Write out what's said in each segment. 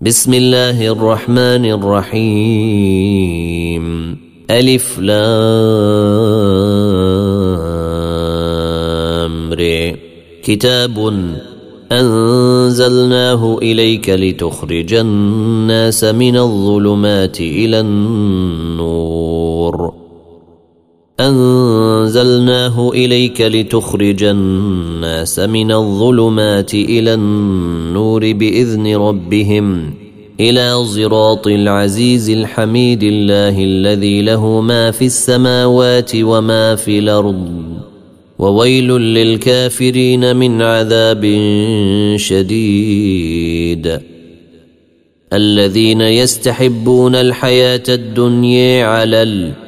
بسم الله الرحمن الرحيم. ألف لام كتاب أنزلناه إليك لتخرج الناس من الظلمات إلى النور. أنزلناه إليك لتخرج الناس من الظلمات إلى النور بإذن ربهم إلى صراط العزيز الحميد الله الذي له ما في السماوات وما في الأرض. وويل للكافرين من عذاب شديد. الذين يستحبون الحياة الدنيا على الأرض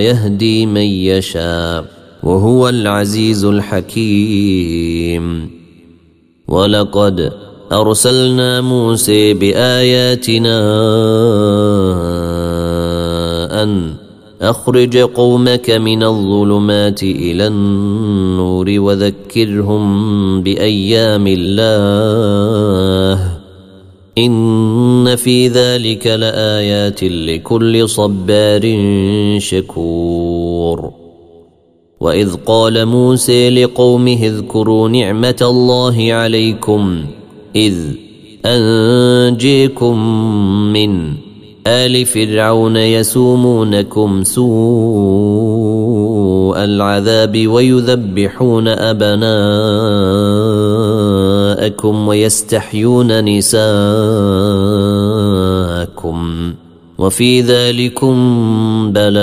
ويهدي من يشاء وهو العزيز الحكيم. ولقد أرسلنا موسى بآياتنا أن أخرج قومك من الظلمات إلى النور وذكرهم بأيام الله. إن في ذلك لآيات لكل صبار شكور. وإذ قال موسى لقومه اذكروا نعمة الله عليكم إذ أنجيكم من آل فرعون يسومونكم سوء العذاب ويذبحون أبناءكم ويستحيون نساءكم وفي ذلكم بلاء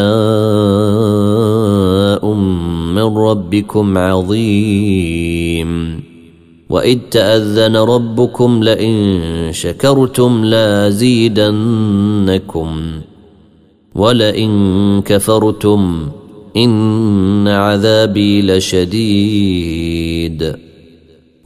من ربكم عظيم. وإذ تأذن ربكم لئن شكرتم لازيدنكم. ولئن كفرتم إن عذابي لشديد.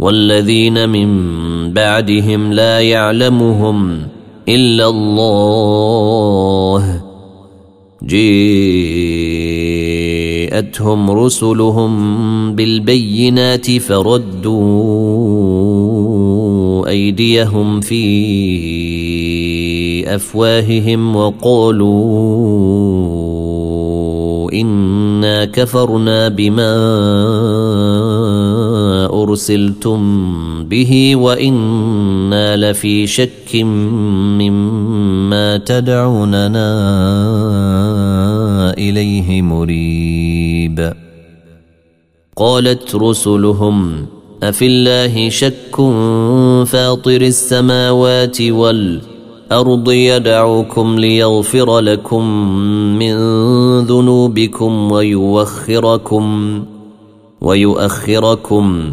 والذين من بعدهم لا يعلمهم إلا الله. جاءتهم رسلهم بالبينات فردوا أيديهم في أفواههم وقالوا إنا كفرنا بما أرسلتم به وإنا لفي شك مما تدعوننا إليه مريب. قالت رسلهم أفي الله شك فاطر السماوات والأرض يدعوكم ليغفر لكم من ذنوبكم ويوخركم ويؤخركم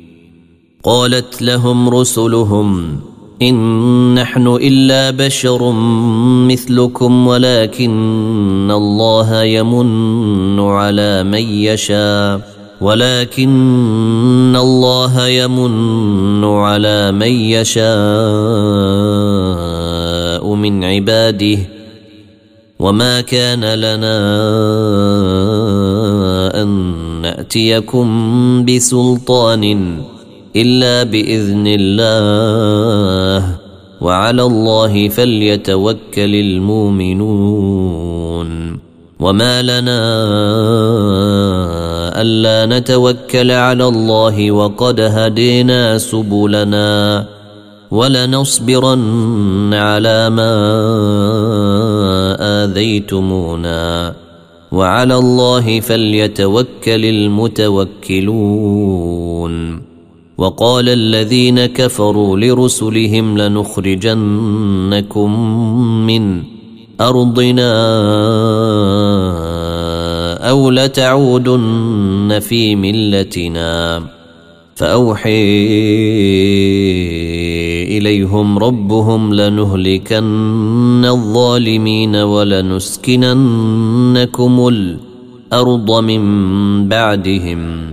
قالت لهم رسلهم إن نحن إلا بشر مثلكم ولكن الله يمن على من يشاء ولكن الله يمن على من يشاء من عباده. وما كان لنا ياتيكم بسلطان إلا بإذن الله. وعلى الله فليتوكل المؤمنون. وما لنا ألا نتوكل على الله وقد هدينا سبلنا. ولنصبرن على ما آذيتمونا. وعلى الله فليتوكل المتوكلون. وقال الذين كفروا لرسلهم لنخرجنكم من أرضنا أو لتعودن في ملتنا. فأوحي إليهم ربهم لنهلكن الظالمين ولنسكننكم الأرض من بعدهم.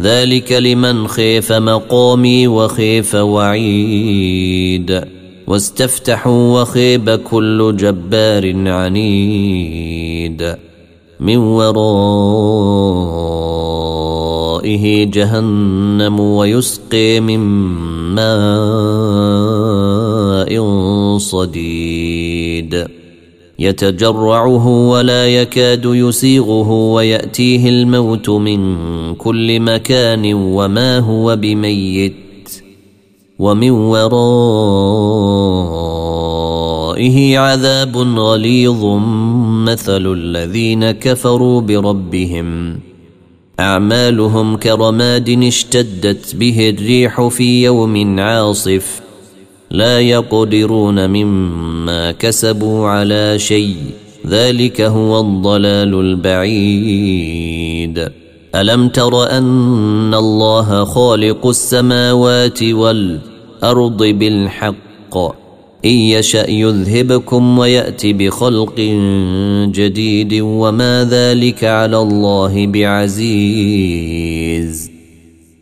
ذلك لمن خيف مقامي وخيف وعيد. واستفتحوا وخيب كل جبار عنيد. من ورائه جهنم ويسقي من ماء صديد. يتجرعه ولا يكاد يسيغه ويأتيه الموت من كل مكان وما هو بميت ومن ورائه عذاب غليظ مثل الذين كفروا بربهم. أعمالهم كرماد اشتدت به الريح في يوم عاصف. لا يقدرون مما كسبوا على شيء. ذلك هو الضلال البعيد. ألم تر أن الله خالق السماوات والأرض بالحق؟ إن يشأ يذهبكم ويأت بخلق جديد. وما ذلك على الله بعزيز.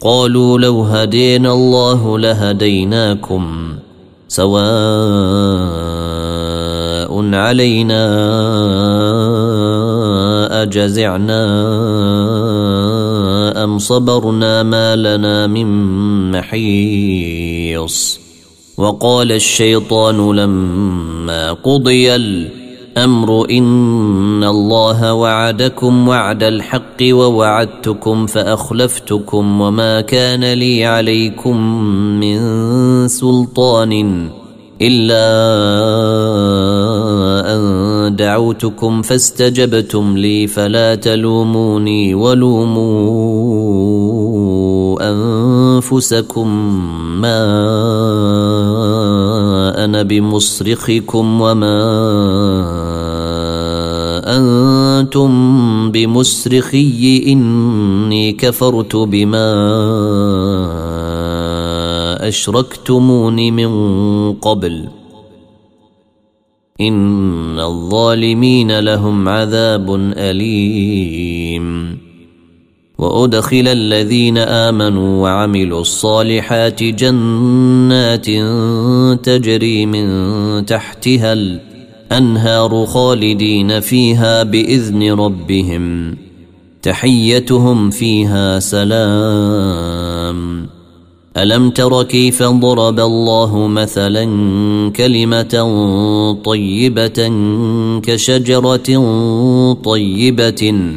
قالوا لو هدينا الله لهديناكم سواء علينا أجزعنا أم صبرنا ما لنا من محيص وقال الشيطان لما قضي الأمر إن الله وعدكم وعد الحق ووعدتكم فأخلفتكم وما كان لي عليكم من سلطان إلا أن دعوتكم فاستجبتم لي فلا تلوموني ولوموا أنفسكم ما أنا بمصرخكم وما أنتم بمصرخي إني كفرت بما اشركتمون من قبل. إن الظالمين لهم عذاب أليم. وأدخل الذين آمنوا وعملوا الصالحات جنات تجري من تحتها الأنهار خالدين فيها بإذن ربهم. تحيتهم فيها سلام. ألم تر كيف ضرب الله مثلا كلمة طيبة كشجرة طيبة؟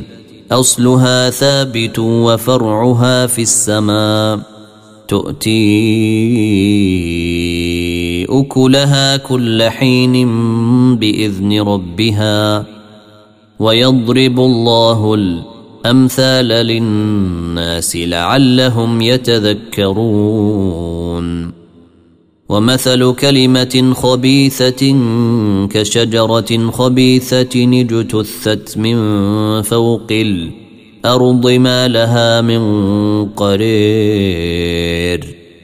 أصلها ثابت وفرعها في السماء. تؤتي أكلها كل حين بإذن ربها ويضرب الله الأمثال للناس لعلهم يتذكرون. ومثل كلمة خبيثة كشجرة خبيثة اجتثت من فوق الأرض ما لها من قرير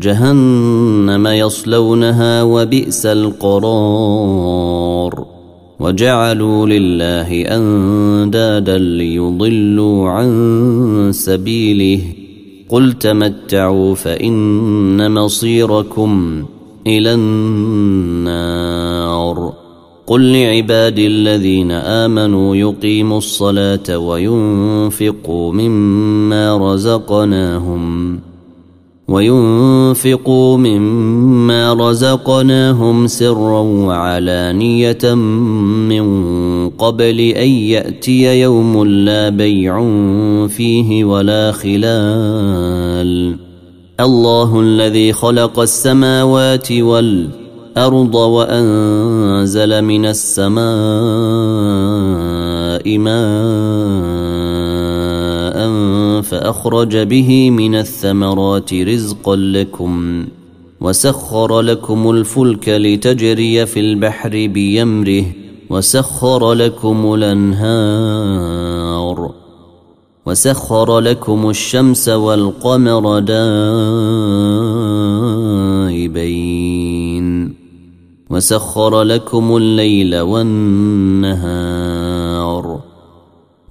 جهنم يصلونها وبئس القرار وجعلوا لله أندادا ليضلوا عن سبيله قل تمتعوا فإن مصيركم إلى النار قل لعبادي الذين آمنوا يقيموا الصلاة وينفقوا مما رزقناهم وينفقوا مما رزقناهم سرا وعلانية من قبل أن يأتي يوم لا بيع فيه ولا خلال. الله الذي خلق السماوات والأرض وأنزل من السماء ماء فأخرج به من الثمرات رزقا لكم وسخر لكم الفلك لتجري في البحر بيمره وسخر لكم الأنهار وسخر لكم الشمس والقمر دائبين وسخر لكم الليل والنهار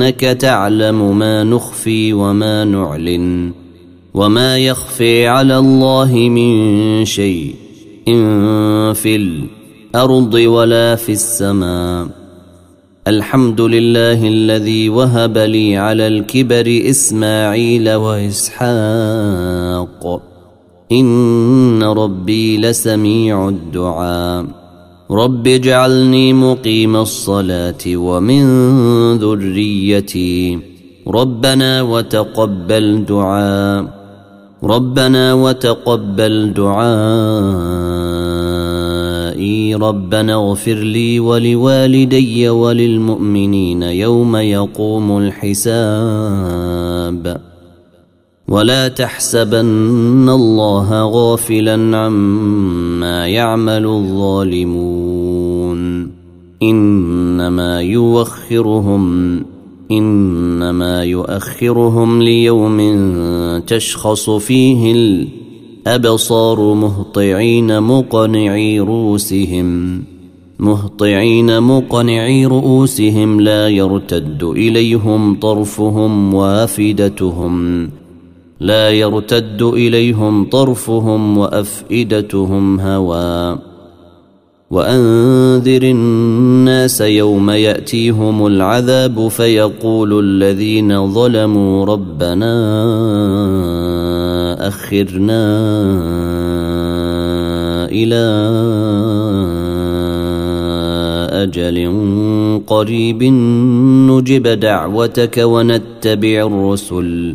إنك تعلم ما نخفي وما نعلن وما يخفي على الله من شيء إن في الأرض ولا في السماء. الحمد لله الذي وهب لي على الكبر إسماعيل وإسحاق. إن ربي لسميع الدعاء. رب اجعلني مقيم الصلاة ومن ذريتي. ربنا وتقبل دعاء. ربنا وتقبل دعائي. ربنا اغفر لي ولوالدي وللمؤمنين يوم يقوم الحساب. ولا تحسبن الله غافلا عما يعمل الظالمون. إنما يوخرهم إنما يؤخرهم ليوم تشخص فيه الأبصار مهطعين مقنعي رؤوسهم. مهطعين مقنعي رؤوسهم لا يرتد إليهم طرفهم وافدتهم. لا يرتد إليهم طرفهم وأفئدتهم هوى. وأنذر الناس يوم يأتيهم العذاب فيقول الذين ظلموا ربنا أخرنا إلى أجل قريب نجب دعوتك ونتبع الرسل.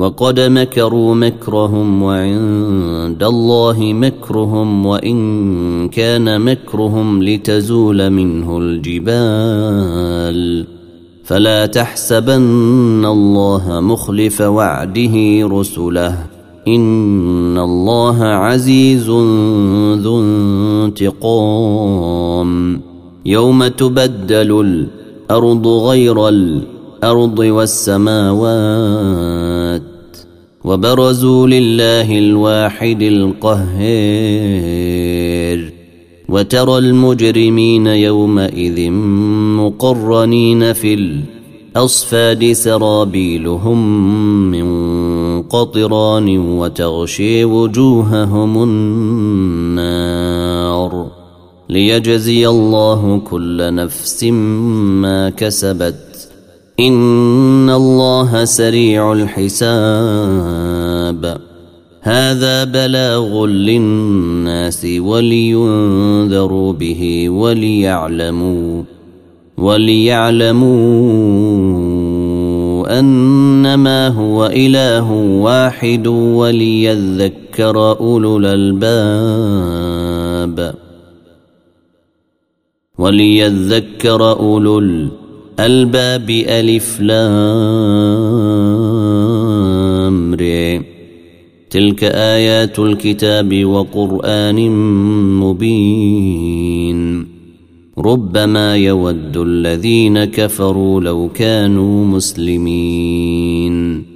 وقد مكروا مكرهم وعند الله مكرهم وإن كان مكرهم لتزول منه الجبال. فلا تحسبن الله مخلف وعده رسله. إن الله عزيز ذو انتقام. يوم تبدل الأرض غير الأرض والسماوات وبرزوا لله الواحد القهير. وترى المجرمين يومئذ مقرنين في الأصفاد سرابيلهم من قطران وتغشي وجوههم النار. ليجزي الله كل نفس ما كسبت إن الله سريع الحساب. هذا بلاغ للناس ولينذروا به وليعلموا وليعلموا أنما هو إله واحد وليذكر أولو الألباب. وليذكر أولو الالباب ألف لام تلك آيات الكتاب وقرآن مبين. ربما يود الذين كفروا لو كانوا مسلمين.